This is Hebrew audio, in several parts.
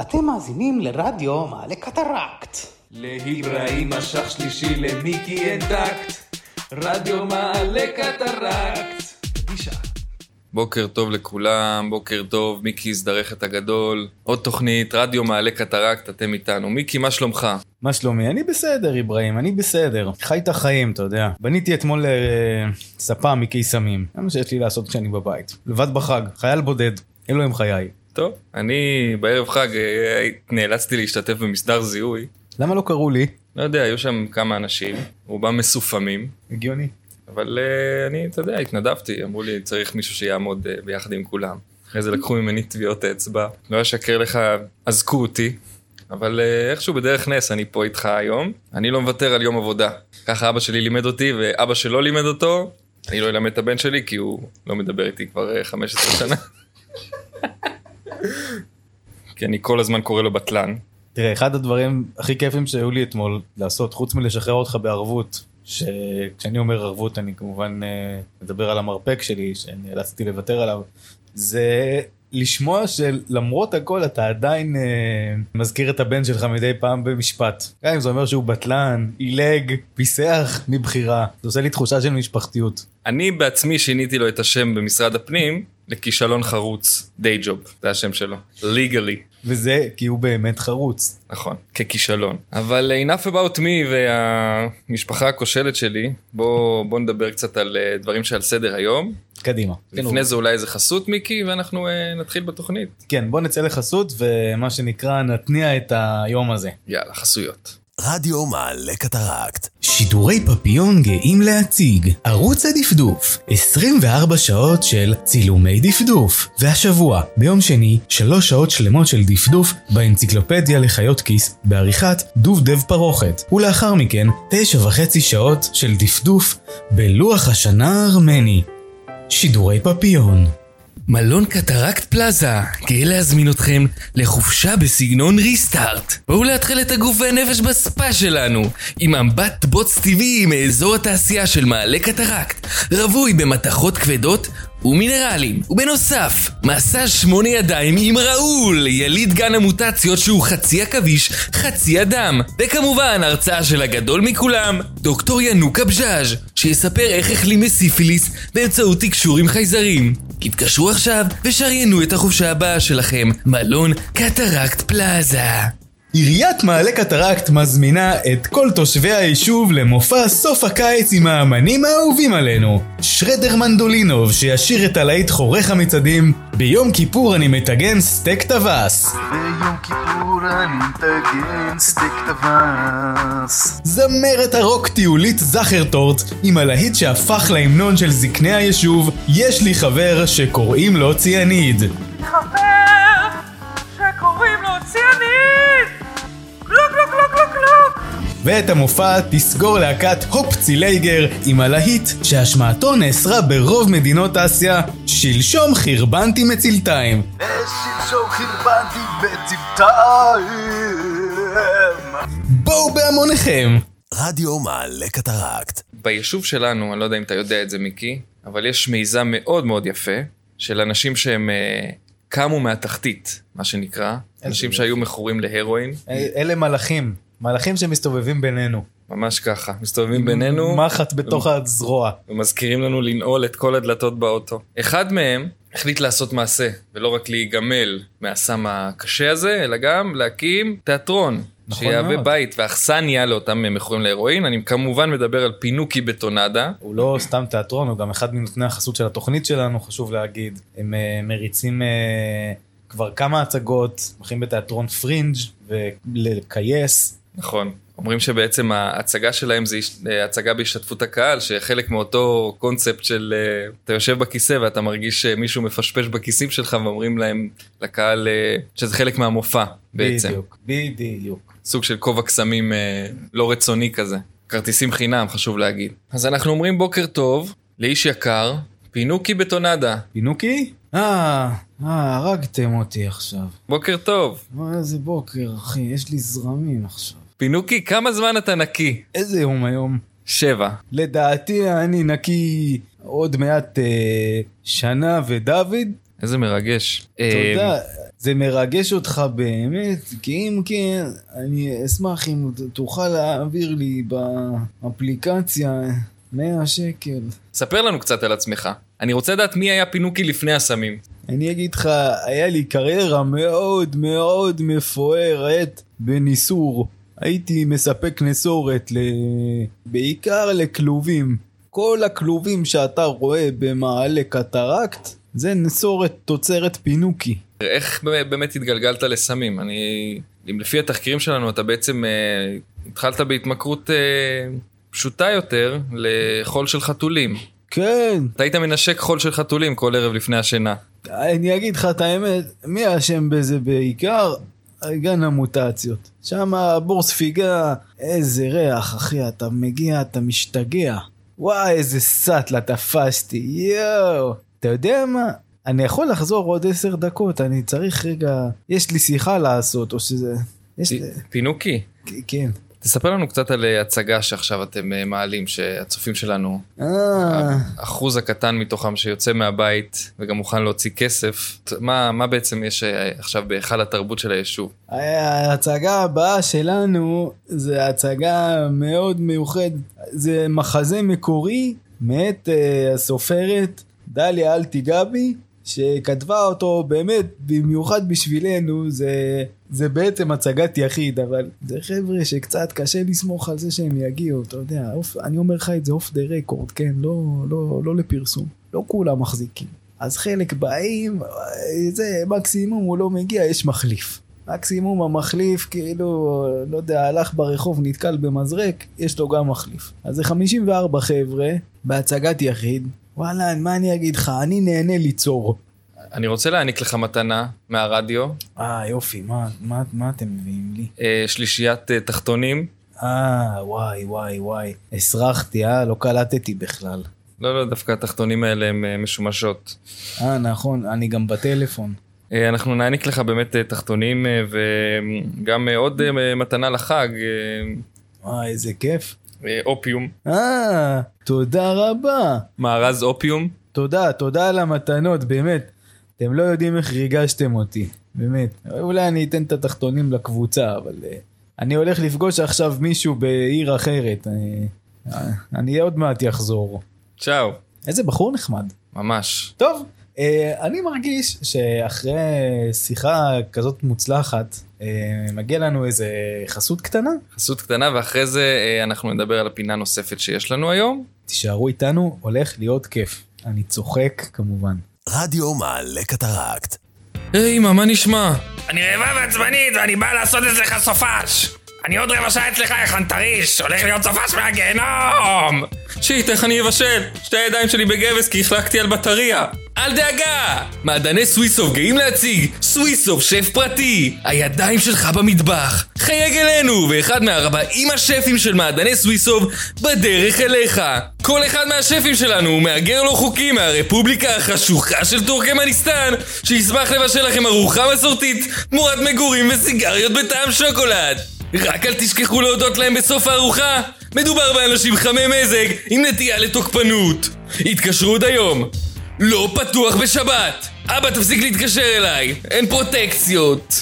אתם מאזינים לרדיו מעלה קטרקט. להיבראים משך שלישי למיקי אין טקט, רדיו מעלה קטרקט. בוקר טוב לכולם, בוקר טוב, מיקי הזדרכת הגדול, עוד תוכנית, רדיו מעלה קטרקט, אתם איתנו. מיקי, מה שלומך? מה שלומי? אני בסדר, אברהים, אני בסדר. חי את החיים, אתה יודע. בניתי אתמול אה, ספה מקיסמים. זה מה שיש לי לעשות כשאני בבית. לבד בחג, חייל בודד. אלו הם חיי. טוב, אני בערב חג אה, נאלצתי להשתתף במסדר זיהוי. למה לא קראו לי? לא יודע, היו שם כמה אנשים, רובם מסופמים, הגיוני. אבל אה, אני, אתה יודע, התנדבתי, אמרו לי, צריך מישהו שיעמוד אה, ביחד עם כולם. אחרי זה לקחו ממני טביעות אצבע, לא אשקר לך, אזקו אותי, אבל אה, איכשהו בדרך נס אני פה איתך היום. אני לא מוותר על יום עבודה. ככה אבא שלי לימד אותי, ואבא שלא לימד אותו, אני לא אלמד את הבן שלי, כי הוא לא מדבר איתי כבר אה, 15 שנה. כי אני כל הזמן קורא לו בטלן. תראה, אחד הדברים הכי כיפים שהיו לי אתמול לעשות, חוץ מלשחרר אותך בערבות, שכשאני אומר ערבות אני כמובן אה, מדבר על המרפק שלי, שנאלצתי לוותר עליו, זה לשמוע שלמרות הכל אתה עדיין אה, מזכיר את הבן שלך מדי פעם במשפט. גם אם זה אומר שהוא בטלן, עילג, פיסח מבחירה, זה עושה לי תחושה של משפחתיות. אני בעצמי שיניתי לו את השם במשרד הפנים לכישלון חרוץ, דיי ג'וב, זה השם שלו, legally, וזה כי הוא באמת חרוץ. נכון, ככישלון. אבל uh, enough about me והמשפחה הכושלת שלי, בוא, בוא נדבר קצת על uh, דברים שעל סדר היום. קדימה. לפני זה אולי איזה חסות מיקי ואנחנו uh, נתחיל בתוכנית. כן, בוא נצא לחסות ומה שנקרא נתניע את היום הזה. יאללה, חסויות. רדיו מעלה קטרקט. שידורי פפיון גאים להציג ערוץ הדפדוף 24 שעות של צילומי דפדוף. והשבוע ביום שני 3 שעות שלמות של דפדוף באנציקלופדיה לחיות כיס בעריכת דובדב פרוכת. ולאחר מכן 9 וחצי שעות של דפדוף בלוח השנה הארמני. שידורי פפיון מלון קטרקט פלאזה, גאה להזמין אתכם לחופשה בסגנון restart. בואו להתחיל את הגוף והנפש בספא שלנו, עם אמבט בוץ טבעי מאזור התעשייה של מעלה קטרקט, רווי במתכות כבדות ומינרלים. ובנוסף, מסע שמונה ידיים עם ראול, יליד גן המוטציות שהוא חצי עכביש, חצי אדם. וכמובן, הרצאה של הגדול מכולם, דוקטור ינוק אבז'אז', שיספר איך החלים מסיפיליס באמצעות תקשור עם חייזרים. התקשרו עכשיו ושריינו את החופשה הבאה שלכם, מלון קטרקט פלאזה. עיריית מעלה קטרקט מזמינה את כל תושבי היישוב למופע סוף הקיץ עם האמנים האהובים עלינו. שרדר מנדולינוב שישיר את הלהיט חורך המצעדים ביום כיפור אני מטגן סטייק טווס. ביום כיפור אני מטגן סטייק טווס. זמרת הרוק טיולית זכרטורט עם הלהיט שהפך להמנון של זקני היישוב יש לי חבר שקוראים לו ציאניד. חבר ואת המופע תסגור להקת הופ צילייגר עם הלהיט שהשמעתו נאסרה ברוב מדינות אסיה שלשום חרבנתי מצלתיים. ושלשום חרבנתי בצוותיים. בואו בהמוניכם! רדיו מעלה קטרקט. ביישוב שלנו, אני לא יודע אם אתה יודע את זה מיקי, אבל יש מיזם מאוד מאוד יפה של אנשים שהם אה, קמו מהתחתית, מה שנקרא, אנשים. שהיו מכורים להרואין, אלה מלאכים, מלאכים שמסתובבים בינינו. ממש ככה, מסתובבים בינינו. מחט בתוך הזרוע. ומזכירים לנו לנעול את כל הדלתות באוטו. אחד מהם החליט לעשות מעשה, ולא רק להיגמל מהסם הקשה הזה, אלא גם להקים תיאטרון. נכון שיהווה מאוד. בית ואכסניה לאותם מכורים להרואין. אני כמובן מדבר על פינוקי בטונדה. הוא לא סתם תיאטרון, הוא גם אחד מנותני החסות של התוכנית שלנו, חשוב להגיד. הם אה, מריצים אה, כבר כמה הצגות, הולכים בתיאטרון פרינג' ולקייס. נכון. אומרים שבעצם ההצגה שלהם זה הצגה בהשתתפות הקהל, שחלק מאותו קונספט של אה, אתה יושב בכיסא ואתה מרגיש שמישהו מפשפש בכיסים שלך ואומרים להם לקהל אה, שזה חלק מהמופע בעצם. בדיוק, בדיוק. סוג של כובע קסמים אה, לא רצוני כזה. כרטיסים חינם, חשוב להגיד. אז אנחנו אומרים בוקר טוב לאיש יקר, פינוקי בטונדה. פינוקי? אה, אה, הרגתם אותי עכשיו. בוקר טוב. איזה בוקר, אחי, יש לי זרמים עכשיו. פינוקי, כמה זמן אתה נקי? איזה יום היום? שבע. לדעתי אני נקי עוד מעט אה, שנה ודוד. איזה מרגש. אתה יודע, זה מרגש אותך באמת, כי אם כן, אני אשמח אם תוכל להעביר לי באפליקציה 100 שקל. ספר לנו קצת על עצמך. אני רוצה לדעת מי היה פינוקי לפני הסמים. אני אגיד לך, היה לי קריירה מאוד מאוד מפוארת בניסור. הייתי מספק נסורת ל... בעיקר לכלובים. כל הכלובים שאתה רואה במעלה קטרקט זה נסורת תוצרת פינוקי. איך באמת- התגלגלת לסמים? אני... אם לפי התחקירים שלנו אתה בעצם אה, התחלת בהתמכרות אה, פשוטה יותר לחול של חתולים. כן, אתה היית מנשק חול של חתולים כל ערב לפני השינה. אני אגיד לך את האמת, מי אשם בזה בעיקר? גן המוטציות. שם הבור ספיגה, איזה ריח, אחי, אתה מגיע, אתה משתגע. וואי, איזה סאטלה תפסתי, יואו. אתה יודע מה? אני יכול לחזור עוד עשר דקות, אני צריך רגע... יש לי שיחה לעשות, או שזה... יש. פינוקי, כן. תספר לנו קצת על אה, הצגה שעכשיו אתם אה, מעלים, שהצופים שלנו, אה... האחוז הקטן מתוכם שיוצא מהבית וגם מוכן להוציא כסף, מה, מה בעצם יש אה, עכשיו בהיכל התרבות של היישוב? ההצגה הבאה שלנו זה הצגה מאוד מיוחדת. זה מחזה מקורי מאת הסופרת דליה אלטי גבי, שכתבה אותו באמת במיוחד בשבילנו, זה, זה בעצם הצגת יחיד, אבל זה חבר'ה שקצת קשה לסמוך על זה שהם יגיעו, אתה יודע, אוף, אני אומר לך את זה off the record, כן, לא, לא, לא לפרסום, לא כולם מחזיקים. אז חלק באים, זה מקסימום הוא לא מגיע, יש מחליף. מקסימום המחליף כאילו, לא יודע, הלך ברחוב, נתקל במזרק, יש לו גם מחליף. אז זה 54 חבר'ה בהצגת יחיד. וואלה, מה אני אגיד לך, אני נהנה ליצור. אני רוצה להעניק לך מתנה מהרדיו, אה, יופי, מה, מה, מה אתם מביאים לי? אה, שלישיית אה, תחתונים. אה, וואי, וואי, וואי. הסרחתי, אה? לא קלטתי בכלל. לא, לא, דווקא התחתונים האלה הם אה, משומשות. אה, נכון, אני גם בטלפון. אה, אנחנו נעניק לך באמת אה, תחתונים אה, וגם אה, עוד אה, מתנה לחג, אה, וואי, איזה כיף. אה, אופיום, אה, תודה רבה. מארז אופיום. תודה, תודה על המתנות, באמת. אתם לא יודעים איך ריגשתם אותי, באמת. אולי אני אתן את התחתונים לקבוצה, אבל uh, אני הולך לפגוש עכשיו מישהו בעיר אחרת. אני, אני עוד מעט אחזור. צ'או. איזה בחור נחמד. ממש. טוב, אני מרגיש שאחרי שיחה כזאת מוצלחת, uh, מגיע לנו איזה חסות קטנה. חסות קטנה ואחרי זה אה, אנחנו נדבר על הפינה נוספת שיש לנו היום. תישארו איתנו, הולך להיות כיף. אני צוחק כמובן. רדיו מעלה קטרקט. היי, אמא, מה נשמע? אני רעבה ועצבנית ואני בא לעשות אצלך סופש! אני עוד רבע שעה אצלך, יא חנטריש! הולך להיות סופש מהגיהנום! שיט, איך אני אבשל? שתי הידיים שלי בגבס כי החלקתי על בטריה. אל דאגה! מעדני סוויסוף גאים להציג סוויסוף שף פרטי! הידיים שלך במטבח! חייג אלינו! ואחד מהארבעים השפים של מעדני סוויסוף בדרך אליך! כל אחד מהשפים שלנו הוא מהגר לא חוקי מהרפובליקה החשוכה של טורקמניסטן שישמח לבשל לכם ארוחה מסורתית תמורת מגורים וסיגריות בטעם שוקולד! רק אל תשכחו להודות להם בסוף הארוחה! מדובר באנשים חמי מזג עם נטייה לתוקפנות! התקשרו עוד היום! לא פתוח בשבת! אבא תפסיק להתקשר אליי! אין פרוטקציות!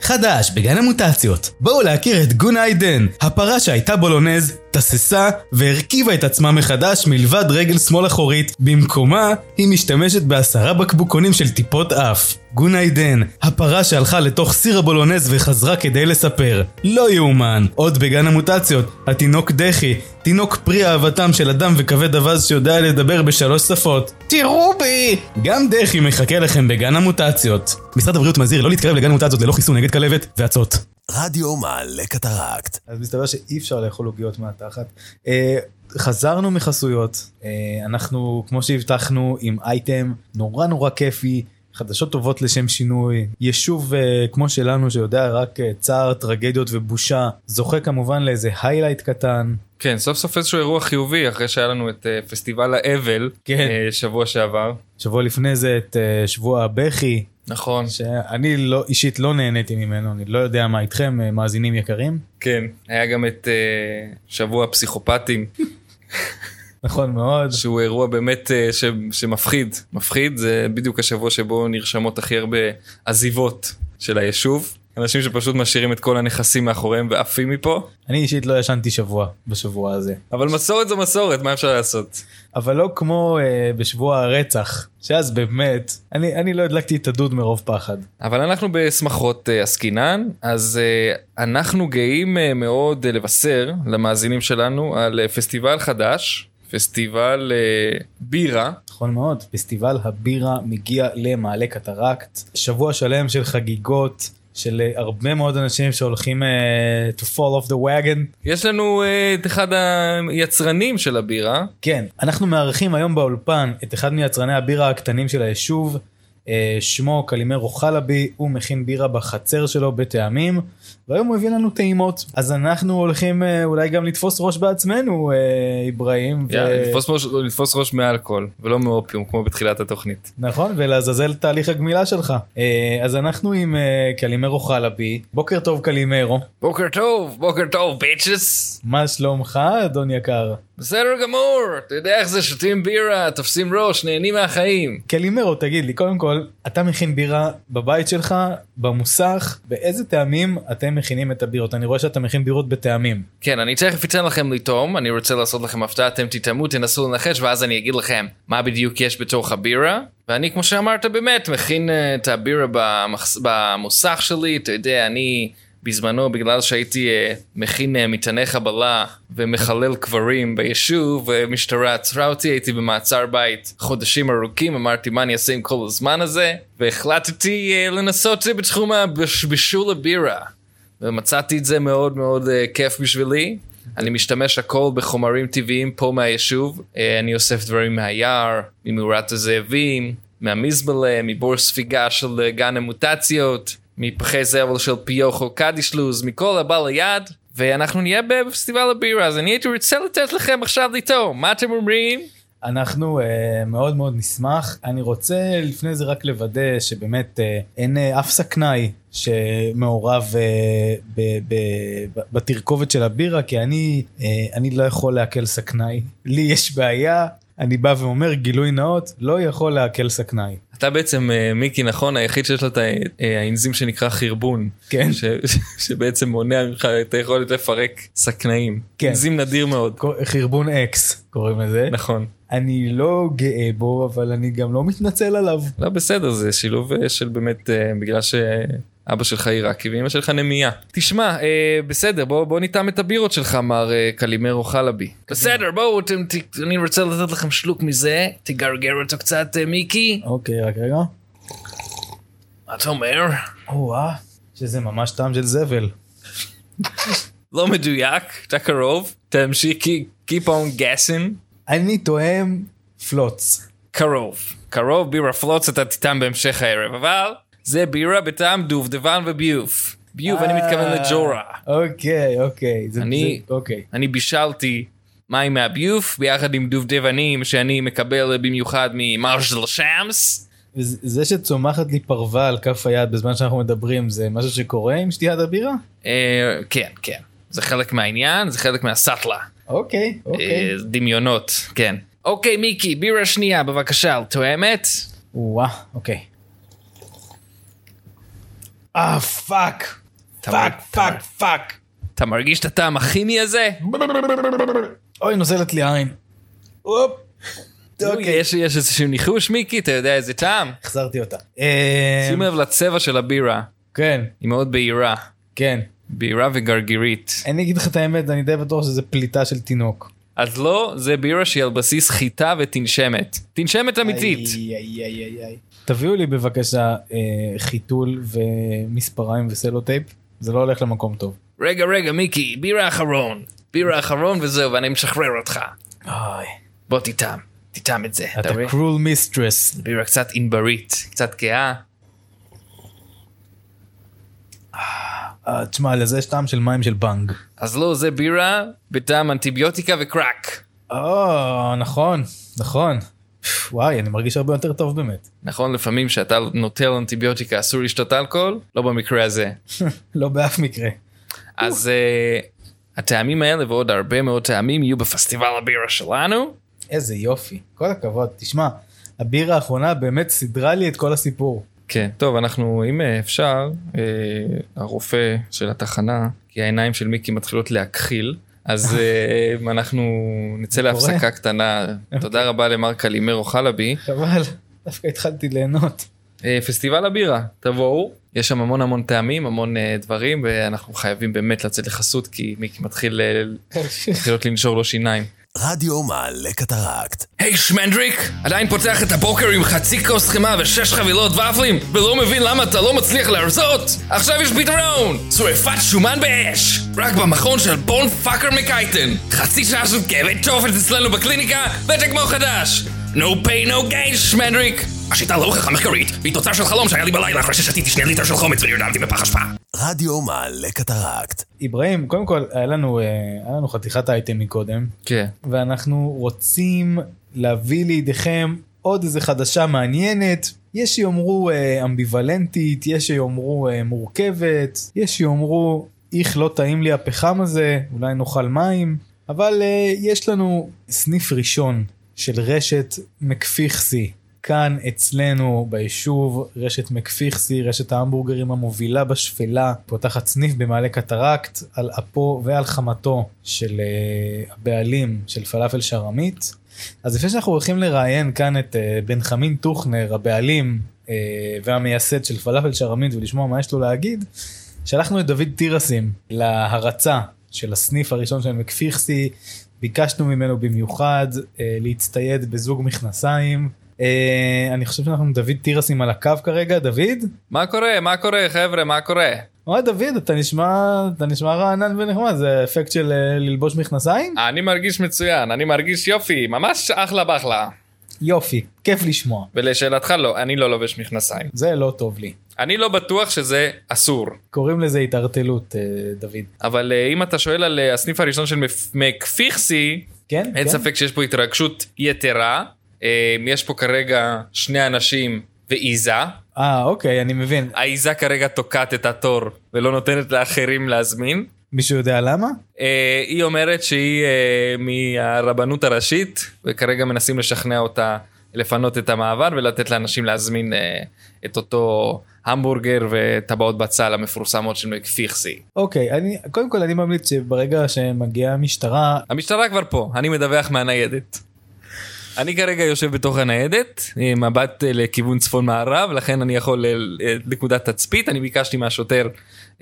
חדש בגן המוטציות. בואו להכיר את גונה עידן, הפרה שהייתה בולונז, תססה והרכיבה את עצמה מחדש מלבד רגל שמאל אחורית. במקומה היא משתמשת בעשרה בקבוקונים של טיפות אף. גונה עידן, הפרה שהלכה לתוך סיר הבולונז וחזרה כדי לספר. לא יאומן. עוד בגן המוטציות, התינוק דחי, תינוק פרי אהבתם של אדם וכבד אווז שיודע לדבר בשלוש שפות. תראו בי! גם דחי מחכה לכם בגן המוטציות. משרד הבריאות מזהיר לא להתקרב לגן המוטציות ללא חיסון נגד כלבת ואצות. רדיו מעלה קטרקט. אז מסתבר שאי אפשר לאכול עוגיות מהתחת. אה, חזרנו מחסויות, אה, אנחנו כמו שהבטחנו עם אייטם נורא נורא כיפי, חדשות טובות לשם שינוי, יישוב אה, כמו שלנו שיודע רק צער, טרגדיות ובושה, זוכה כמובן לאיזה היילייט קטן. כן, סוף סוף איזשהו אירוע חיובי אחרי שהיה לנו את פסטיבל האבל כן. שבוע שעבר. שבוע לפני זה את שבוע הבכי, נכון. שאני לא, אישית לא נהניתי ממנו, אני לא יודע מה איתכם, אה, מאזינים יקרים. כן. היה גם את אה, שבוע הפסיכופטים. נכון מאוד. שהוא אירוע באמת אה, ש, שמפחיד. מפחיד זה בדיוק השבוע שבו נרשמות הכי הרבה עזיבות של היישוב. אנשים שפשוט משאירים את כל הנכסים מאחוריהם ועפים מפה. אני אישית לא ישנתי שבוע בשבוע הזה. אבל מסורת זו מסורת, מה אפשר לעשות? אבל לא כמו אה, בשבוע הרצח, שאז באמת, אני, אני לא הדלקתי את הדוד מרוב פחד. אבל אנחנו בשמחות אה, עסקינן, אז אה, אנחנו גאים אה, מאוד אה, לבשר למאזינים שלנו על אה, פסטיבל חדש, פסטיבל אה, בירה. נכון מאוד, פסטיבל הבירה מגיע למעלה קטרקט, שבוע שלם של חגיגות. של אה, הרבה מאוד אנשים שהולכים uh, to fall off the wagon. יש לנו אה, את אחד היצרנים של הבירה. כן, אנחנו מארחים היום באולפן את אחד מיצרני הבירה הקטנים של היישוב, שמו קלימרו חלבי, הוא מכין בירה בחצר שלו בטעמים, והיום הוא הביא לנו טעימות. אז אנחנו הולכים אה, אולי גם לתפוס ראש בעצמנו, אה, אברהים. ו- יאללה, לתפוס ראש- לתפוס ראש מאלכוהול ולא מאופיום כמו בתחילת התוכנית. נכון, ולעזאזל תהליך הגמילה שלך. אה, אז אנחנו עם אה, קלימרו חלבי, בוקר טוב קלימרו, בוקר טוב, בוקר טוב, ביצ'ס. מה שלומך אדון יקר? בסדר גמור, אתה יודע איך זה, שותים בירה, תופסים ראש, נהנים מהחיים. קלימרו, תגיד לי, קודם כל, אתה מכין בירה בבית שלך, במוסך, באיזה טעמים אתם מכינים את הבירות? אני רואה שאתה מכין בירות בטעמים. כן, אני תכף אתן לכם לטעום, אני רוצה לעשות לכם הפתעה, אתם תטעמו, תנסו לנחש, ואז אני אגיד לכם מה בדיוק יש בתוך הבירה. ואני, כמו שאמרת, באמת, מכין אה, את הבירה במחס... במוסך שלי, אתה יודע, אני... בזמנו, בגלל שהייתי אה, מכין אה, מטעני חבלה ומחלל קברים ביישוב, ומשטרה עצרה אותי, הייתי במעצר בית חודשים ארוכים, אמרתי מה אני אעשה עם כל הזמן הזה, והחלטתי אה, לנסות אה, בתחום הבישול הבירה. ומצאתי את זה מאוד מאוד כיף בשבילי. אני משתמש הכל בחומרים טבעיים פה מהיישוב. אני אוסף דברים מהיער, ממאורת הזאבים, מהמזבלה, מבור ספיגה של גן המוטציות, מפחי זבל של פיוכו קדישלוז, מכל הבא ליד. ואנחנו נהיה בפסטיבל הבירה, אז אני הייתי רוצה לתת לכם עכשיו לטעום, מה אתם אומרים? אנחנו uh, מאוד מאוד נשמח. אני רוצה לפני זה רק לוודא שבאמת uh, אין uh, אף סכנאי שמעורב uh, בתרכובת של הבירה, כי אני, uh, אני לא יכול לעכל סכנאי. לי יש בעיה, אני בא ואומר גילוי נאות, לא יכול לעכל סכנאי. אתה בעצם, אה, מיקי, נכון, היחיד שיש לו את אה, האנזים שנקרא חרבון. כן. ש- שבעצם מונע ממך את היכולת לפרק סכנאים. כן. אנזים נדיר מאוד. חרבון אקס קוראים לזה. נכון. אני לא גאה בו, אבל אני גם לא מתנצל עליו. לא בסדר זה שילוב אה, של באמת בגלל שאבא שלך עיראקי ואמא שלך נמייה. תשמע אה, בסדר בוא בוא נטעם את הבירות שלך מר אה, קלימרו חלבי. בסדר, בואו, אני רוצה לתת לכם שלוק מזה, תגרגר אותו קצת, אה, מיקי. אוקיי, רק רגע. מה אתה אומר? או-אה, שזה ממש טעם של זבל. לא מדויק אתה קרוב תמשיך keep on guessing. אני תואם פלוץ. קרוב קרוב בירה פלוץ אתה תטעם בהמשך הערב אבל זה בירה בטעם דובדבן וביוף. ביוף אני מתכוון לג'ורה. אוקיי, אוקיי. זה- אני- זה- אוקיי. אני בישלתי מים מהביוף ביחד עם דובדבנים שאני מקבל במיוחד ממרשל שמס. זה שצומחת לי פרווה על כף היד בזמן שאנחנו מדברים, זה משהו שקורה עם שתיית הבירה? אה, כן כן זה חלק מהעניין זה חלק מהסאטלה. אוקיי, אוקיי. אה, דמיונות כן. אוקיי מיקי בירה שנייה בבקשה טועמת. וואה, אוקיי. אה, פאק. פאק, פאק, פאק. אתה מרגיש את הטעם הכימי הזה? אוי, נוזלת לי העין. הופ. אוקיי. יש איזשהו ניחוש מיקי אתה יודע איזה טעם? החזרתי אותה. אה, שים לב לצבע של הבירה כן, היא מאוד בהירה. כן. בהירה וגרגירית. אני אגיד לך את האמת, אני די בטוח שזה פליטה של תינוק. אז לא, זה בירה שהיא על בסיס חיטה ותנשמת. תנשמת אמיתית. איי, איי, איי, איי. תביאו לי בבקשה אה, חיתול ומספריים וסלוטייפ, זה לא הולך למקום טוב. רגע, רגע, מיקי, בירה אחרון. בירה אחרון וזהו, ואני משחרר אותך. אוי, בוא תטעם, תטעם את זה. אתה? קרול מיסטרס. בירה קצת ענברית, קצת כהה. אה, תשמע, לזה יש טעם של מים של בנג. אז לא, זה בירה בטעם אנטיביוטיקה וקראק. אה, נכון, נכון. וואי, אני מרגיש הרבה יותר טוב באמת. נכון, לפעמים כשאתה נוטל אנטיביוטיקה אסור לשתות אלכוהול? לא במקרה הזה. לא באף מקרה. אז uh, הטעמים האלה ועוד הרבה מאוד טעמים יהיו בפסטיבל הבירה שלנו. איזה יופי, כל הכבוד. תשמע, הבירה האחרונה באמת סידרה לי את כל הסיפור. כן, טוב, אנחנו, אם אה, אפשר, אה, הרופא של התחנה, כי העיניים של מיקי מתחילות להכחיל, אז אה, אנחנו נצא? להפסקה קטנה. תודה רבה למר קלימרו חלבי. חבל, דווקא התחלתי ליהנות. אה, פסטיבל הבירה, תבואו, יש שם המון המון טעמים, המון אה, דברים, ואנחנו חייבים באמת לצאת לחסות, כי מיקי מתחיל, אה, מתחילות לנשור לו שיניים. רדיו מעלה קטרקט. היי שמנדריק, עדיין פותח את הבוקר עם חצי כוס חמאה ושש חבילות ופלים ולא מבין למה אתה לא מצליח להרזות? עכשיו יש פתרון! שרפת שומן באש! רק במכון של בון פאקר מקייטן! חצי שעה של כאבי תופת אצלנו בקליניקה ואתה כמו חדש! No pay no gain שמנדריק! השיטה לא הוכחה מחקרית, והיא תוצר של חלום שהיה לי בלילה אחרי ששתיתי שני ליטר של חומץ ונרדמתי בפח אשפה. רדיו מעלה קטרקט. אברהים, קודם כל, היה לנו, אה, היה לנו חתיכת אייטם מקודם, כן. ואנחנו רוצים להביא לידיכם עוד איזה חדשה מעניינת. יש שיאמרו אה, אמביוולנטית, יש שיאמרו אה, מורכבת, יש שיאמרו איך לא טעים לי הפחם הזה, אולי נאכל מים, אבל אה, יש לנו סניף ראשון של רשת מקפיכסי. כאן אצלנו ביישוב רשת מקפיכסי, רשת ההמבורגרים המובילה בשפלה, פותחת סניף במעלה קטרקט על אפו ועל חמתו של uh, הבעלים של פלאפל שרמית. אז לפני שאנחנו הולכים לראיין כאן את uh, בן חמין טוכנר, הבעלים uh, והמייסד של פלאפל שרמית ולשמוע מה יש לו להגיד, שלחנו את דוד תירסים להרצה של הסניף הראשון של מקפיכסי, ביקשנו ממנו במיוחד להצטייד בזוג מכנסיים. Uh, אני חושב שאנחנו עם דוד תירסים על הקו כרגע, דוד? מה קורה? מה קורה, חבר'ה? מה קורה? אוי דוד, אתה נשמע, אתה נשמע רענן ונחמד, זה אפקט של uh, ללבוש מכנסיים? אני מרגיש מצוין, אני מרגיש יופי, ממש אחלה באחלה. יופי, כיף לשמוע. ולשאלתך לא, אני לא לובש מכנסיים. זה לא טוב לי. אני לא בטוח שזה אסור. קוראים לזה התערטלות, uh, דוד. אבל אה, אם אתה שואל על אה, הסניף הראשון של מקפיכסי, כן? אין כן? ספק שיש פה התרגשות יתרה. אה, יש פה כרגע שני אנשים ועיזה. אה, אוקיי, אני מבין. העיזה כרגע תוקעת את התור ולא נותנת לאחרים להזמין. מישהו יודע למה? אה, היא אומרת שהיא אה, מהרבנות הראשית וכרגע מנסים לשכנע אותה לפנות את המעבר ולתת לאנשים להזמין אה, את אותו המבורגר וטבעות בצל המפורסמות של מקפיכסי. אוקיי, אני, קודם כל אני ממליץ שברגע שמגיעה המשטרה, המשטרה כבר פה, אני מדווח מהניידת. אני כרגע יושב בתוך הניידת, מבט אה, לכיוון צפון מערב, לכן אני יכול אה, אה, נקודת תצפית, אני ביקשתי מהשוטר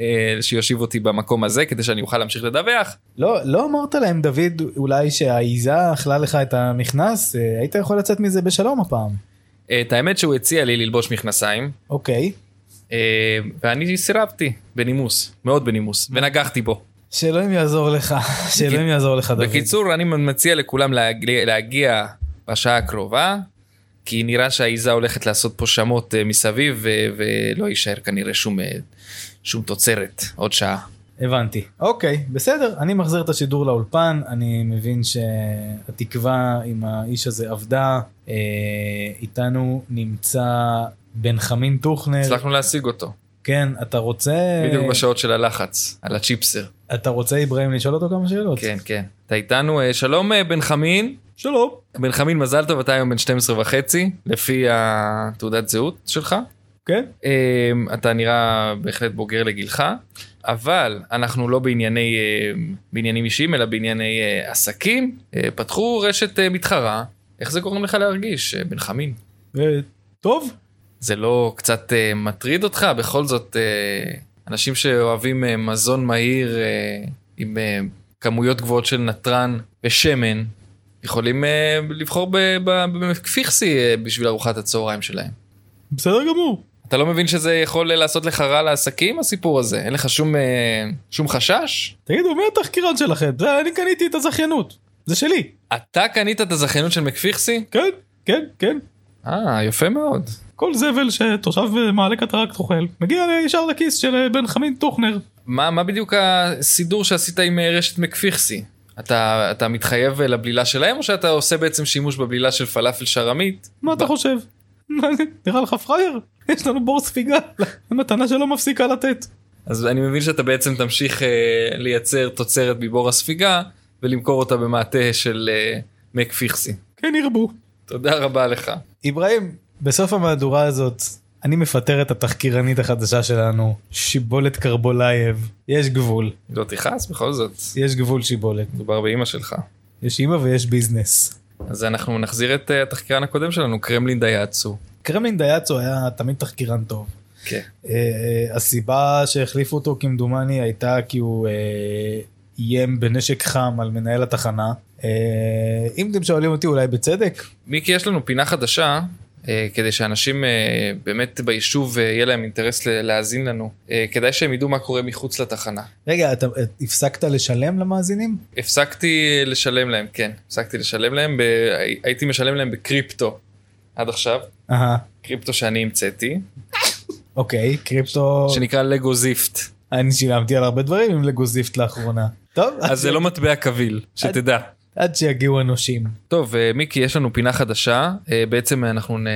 אה, שיושיב אותי במקום הזה כדי שאני אוכל להמשיך לדווח. לא, לא אמרת להם דוד אולי שהעיזה אכלה לך את המכנס? אה, היית יכול לצאת מזה בשלום הפעם. אה, את האמת שהוא הציע לי ללבוש מכנסיים, אוקיי. אה, ואני סירבתי, בנימוס, מאוד בנימוס, ונגחתי בו. שאלוהים יעזור לך, שאלוהים יעזור לך דוד. בקיצור, אני מציע לכולם להגיע בשעה הקרובה, כי נראה שהעיזה הולכת לעשות פה שמות אה, מסביב, ו- ולא יישאר כנראה שום, אה, שום תוצרת עוד שעה. הבנתי. אוקיי, בסדר, אני מחזיר את השידור לאולפן, אני מבין שהתקווה עם האיש הזה עבדה. אה, איתנו נמצא בן חמין טוכנר. הצלחנו להשיג אותו, כן, אתה רוצה... בדיוק בשעות של הלחץ, על הצ'יפסר. אתה רוצה אברהים לשאול אותו כמה שאלות? כן, כן. אתה איתנו, שלום אה, בן חמין. שלום. בן חמין, מזל טוב, אתה היום בן 12 וחצי, לפי התעודת זהות שלך. כן? אמ, אתה נראה בהחלט בוגר לגילך, אבל אנחנו לא בענייני, אה, בעניינים אישיים, אלא בענייני אה, עסקים. אה, פתחו רשת מתחרה, איך זה גורם לך להרגיש, בן חמין? טוב. זה לא קצת מטריד אותך? בכל זאת, אנשים שאוהבים מזון מהיר עם כמויות גבוהות של נתרן ושמן, יכולים אה, לבחור ב- ב- במקפיכסי אה, בשביל ארוחת הצהריים שלהם. בסדר גמור. אתה לא מבין שזה יכול לעשות לך רע לעסקים הסיפור הזה? אין לך שום, אה, שום חשש? תגידו, מי התחקירן שלכם? זה, אני קניתי את הזכיינות. זה שלי. אתה קנית את הזכיינות של מקפיכסי? כן, כן, כן. אה, יפה מאוד. כל זבל שתושב מעלה קטרקט אוכל, מגיע ישר לכיס של בן חמין טוכנר. מה, מה בדיוק הסידור שעשית עם רשת מקפיכסי? אתה, אתה מתחייב אה, לבלילה שלהם או שאתה עושה בעצם שימוש בבלילה של פלאפל שרמית? מה אתה חושב? נראה לך פראייר? יש לנו בור ספיגה, מתנה שלא מפסיקה לתת. אז אני מבין שאתה בעצם תמשיך אה, לייצר תוצרת מבור הספיגה ולמכור אותה במעטה של אה, מקפיכסי. כן, כן ירבו. תודה רבה לך. אברהים, בסוף המהדורה הזאת, אני מפטר את התחקירנית החדשה שלנו, שיבולת קרבולייב. יש גבול, לא תכעס בכל זאת. יש גבול שיבולת. מדובר באימא שלך. יש אימא ויש ביזנס. אז אנחנו נחזיר את אה, התחקירן הקודם שלנו, קרמלין דייצו. קרמלין דייצו היה תמיד תחקירן טוב. כן. אה, אה, הסיבה שהחליפו אותו כמדומני הייתה כי הוא אה, איים בנשק חם על מנהל התחנה. אה, אם אתם שואלים אותי אולי בצדק, מיקי, יש לנו פינה חדשה, כדי שאנשים אה, באמת ביישוב אה, יהיה להם אינטרס להאזין לנו. אה, כדאי שהם ידעו מה קורה מחוץ לתחנה. רגע, אתה אה, הפסקת לשלם למאזינים? הפסקתי לשלם להם, כן, הפסקתי לשלם להם, ב... הייתי משלם להם בקריפטו עד עכשיו, אהה, קריפטו שאני המצאתי, אוקיי, קריפטו, שנקרא לגו זיפט. אני שילמתי על הרבה דברים עם לגוזיפט לאחרונה. טוב, אז זה לא מטבע קביל, שתדע. עד שיגיעו הנושים. טוב, אה, מיקי, יש לנו פינה חדשה. אה, בעצם אנחנו נ...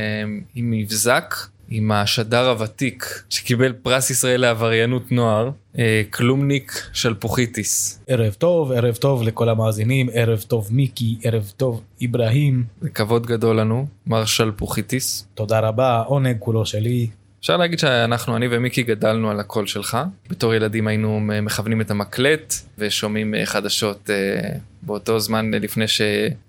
עם מבזק, עם השדר הוותיק שקיבל פרס ישראל לעבריינות נוער, אה, קלומניק שלפוכיטיס. ערב טוב, ערב טוב לכל המאזינים, ערב טוב מיקי, ערב טוב אברהים, זה כבוד גדול לנו, מר שלפוכיטיס. תודה רבה, עונג כולו שלי. אפשר להגיד שאנחנו, אני ומיקי גדלנו על הקול שלך. בתור ילדים היינו מכוונים את המקלט ושומעים חדשות באותו זמן לפני, ש...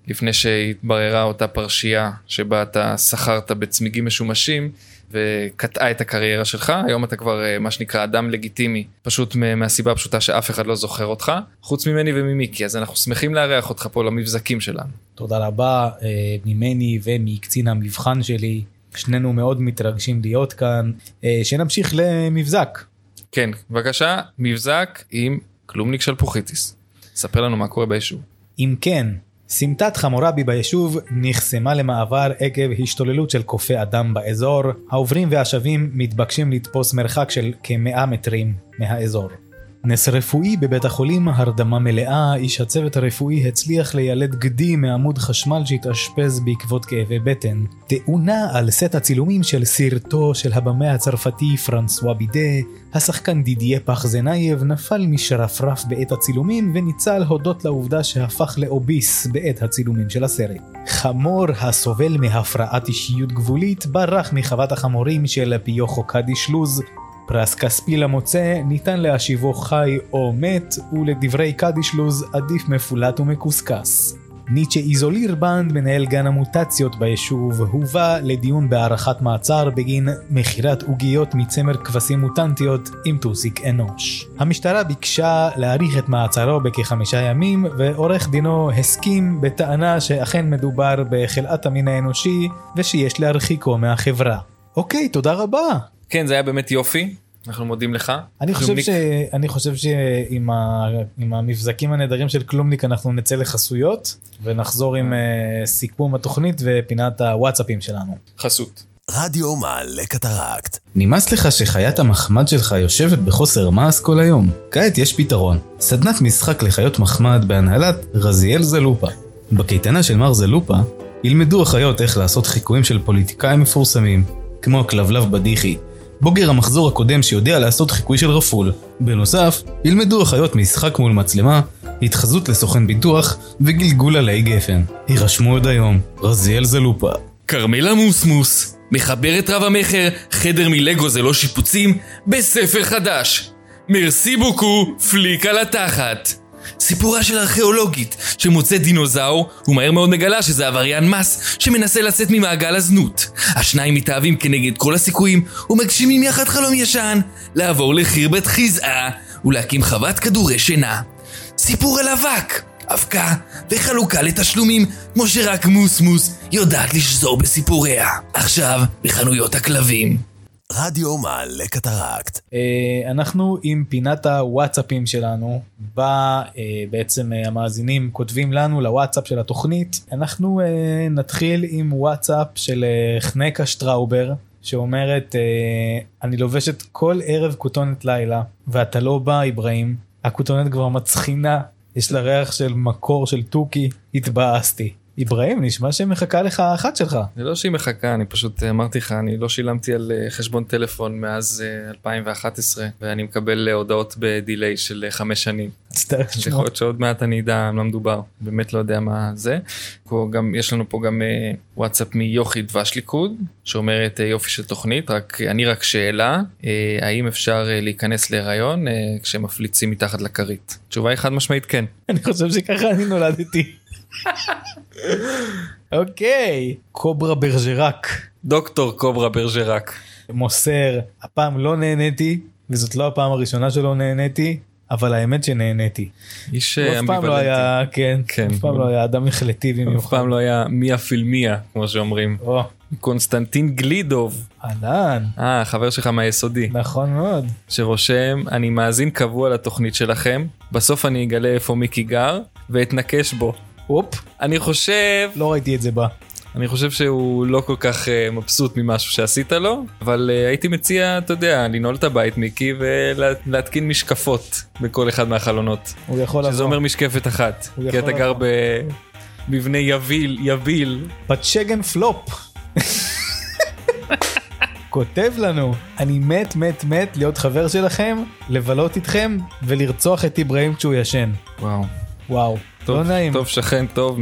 לפני שהתבררה אותה פרשייה שבה אתה שכרת בצמיגים משומשים וקטעה את הקריירה שלך. היום אתה כבר אה, מה שנקרא אדם לגיטימי, פשוט מהסיבה הפשוטה שאף אחד לא זוכר אותך, חוץ ממני וממיקי, אז אנחנו שמחים לארח אותך פה למבזקים שלנו. תודה רבה אה, ממני ומקצין המבחן שלי. שנינו מאוד מתרגשים להיות כאן. אה, שנמשיך למבזק. כן, בבקשה, מבזק עם קלומניק שלפוכיטיס. ספר לנו מה קורה ביישוב. אם כן, סמטת חמורבי ביישוב נחסמה למעבר עקב השתוללות של קופי אדם באזור, העוברים והשבים מתבקשים לתפוס מרחק של כ-100 מטרים מהאזור. נס רפואי בבית החולים, הרדמה מלאה, איש הצוות הרפואי הצליח לילד גדי מעמוד חשמל שהתאשפז בעקבות כאבי בטן. תאונה על סט הצילומים של סרטו של הבמאי הצרפתי פרנסואה בידה, השחקן דידיה פחזנייב נפל משרפרף בעת הצילומים וניצל הודות לעובדה שהפך לאוביס בעת הצילומים של הסרט. חמור הסובל מהפרעת אישיות גבולית ברח מחוות החמורים של פיוכו קדיש לוז פרס כספי למוצא ניתן להשיבו חי או מת, ולדברי קדיש לוז עדיף מפולט ומקוסקס. ניטשה איזוליר בנד, מנהל גן המוטציות ביישוב, הובא לדיון בהארכת מעצר בגין מכירת עוגיות מצמר כבשים מוטנטיות עם טוסיק אנוש. המשטרה ביקשה להאריך את מעצרו בכחמישה ימים, ועורך דינו הסכים בטענה שאכן מדובר בחלאת המין האנושי, ושיש להרחיקו מהחברה. אוקיי, תודה רבה. כן, זה היה באמת יופי, אנחנו מודים לך. אני חושב, ש... אני חושב שעם ה... עם המבזקים הנהדרים של קלומניק אנחנו נצא לחסויות ונחזור עם uh, סיכום התוכנית ופינת הוואטסאפים שלנו. חסות. רדיו מעלה קטרקט. נמאס לך שחיית המחמד שלך יושבת בחוסר מעש כל היום? כעת יש פתרון. סדנת משחק לחיות מחמד בהנהלת רזיאל זלופה. בקייטנה של מר זלופה ילמדו החיות איך לעשות חיקויים של פוליטיקאים מפורסמים, כמו הכלבלב בדיחי, בוגר המחזור הקודם שיודע לעשות חיקוי של רפול. בנוסף, ילמדו החיות משחק מול מצלמה, התחזות לסוכן ביטוח וגלגול עלי גפן. הירשמו עוד היום, רזיאל זלופה. כרמלה מוסמוס, מחברת רב המכר, חדר מלגו זה לא שיפוצים, בספר חדש. מרסי בוקו, פליק על התחת. סיפורה של ארכיאולוגית שמוצאת דינוזאור ומהר מאוד מגלה שזה עבריין מס שמנסה לצאת ממעגל הזנות. השניים מתאהבים כנגד כל הסיכויים ומגשימים יחד חלום ישן לעבור לחיר בת חיזעה ולהקים חוות כדורי שינה. סיפור על אבק, אבקה וחלוקה לתשלומים כמו שרק מוסמוס יודעת לשזור בסיפוריה. עכשיו בחנויות הכלבים. רדיו מעלה קטרקט. אה, אנחנו עם פינת הוואטסאפים שלנו, בה אה, בעצם אה, המאזינים כותבים לנו לוואטסאפ של התוכנית. אנחנו נתחיל עם וואטסאפ של חנקה שטראובר, שאומרת, אני לובשת כל ערב כותונת לילה, ואתה לא בא, אברהים. הכותונת כבר מצחינה, יש לה ריח של מקור של תוכי, התבאסתי. אברהים, נשמע שמחכה לך האחת שלך. זה לא שהיא מחכה, אני פשוט אמרתי לך, אני לא שילמתי על אה, חשבון טלפון מאז אה, 2011, ואני מקבל אה, הודעות בדיליי של אה, חמש שנים. יכול לשמוע. להיות שעוד מעט אני אדע על מה מדובר, באמת לא יודע מה זה. גם, יש לנו פה גם אה, וואטסאפ מיוכי דבש ליכוד, שאומרת אה, יופי של תוכנית, רק, אני רק שאלה, אה, האם אפשר אה, להיכנס להיריון אה, כשמפליצים מתחת לכרית? התשובה היא חד משמעית כן. אני חושב שככה אני נולדתי. אוקיי, קוברה ברג'רק דוקטור קוברה ברג'רק. מוסר, הפעם לא נהניתי, וזאת לא הפעם הראשונה שלא נהניתי, אבל האמת שנהניתי. איש הוא אה, אף פעם לא אמביוולנטי. היה, כן, כן. אף פעם לא היה אדם החלטי אף במיוחד. פעם לא היה מיה פילמיה, כמו שאומרים. או, קונסטנטין גלידוב, אהלן, אה, חבר שלך מהיסודי, נכון מאוד. שרושם, אני מאזין קבוע לתוכנית שלכם, בסוף אני אגלה איפה מיקי גר, ואתנקש בו. הופ, אני חושב, לא ראיתי את זה בא. אני חושב שהוא לא כל כך uh, מבסוט ממשהו שעשית לו, אבל uh, הייתי מציע, אתה יודע, לנעול את הבית מיקי ולהתקין משקפות בכל אחד מהחלונות. הוא יכול שזה לבוא. אומר משקפת אחת. הוא כי יכול אתה גר. במבנה יביל, יביל. פצ'גן פלופ. כותב לנו, אני מת מת מת להיות חבר שלכם, לבלות איתכם ולרצוח את אברהים כשהוא ישן. וואו. וואו, טוב, לא נעים. טוב שכן טוב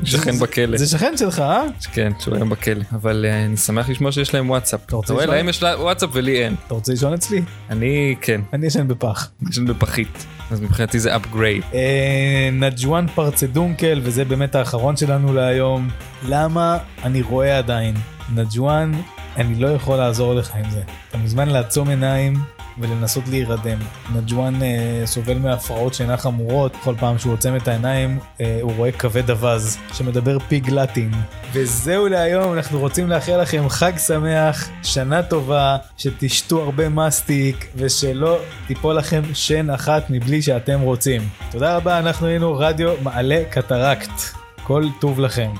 משכן זה- בכלא. זה שכן שלך, אה? כן, שהוא היום בכלא. אבל אה, אני שמח לשמוע שיש להם וואטסאפ. אתה רוצה לשאול? להם יש לה- וואטסאפ ולי אין. אתה רוצה לישון אצלי? אני כן, אני ישן בפח. יש לנו בפחית. אז מבחינתי זה upgrade. אה, נג'ואן פרצדונקל, וזה באמת האחרון שלנו להיום. למה אני רואה עדיין? נג'ואן, אני לא יכול לעזור לך עם זה. אתה מוזמן לעצום עיניים ולנסות להירדם. נג'ואן אה, סובל מהפרעות שינה חמורות, כל פעם שהוא עוצם את העיניים אה, הוא רואה כבד אווז שמדבר פיג לטין. וזהו להיום, אנחנו רוצים לאחל לכם חג שמח, שנה טובה, שתשתו הרבה מסטיק ושלא תיפול לכם שן אחת מבלי שאתם רוצים. תודה רבה, אנחנו היינו רדיו מעלה קטרקט. כל טוב לכם.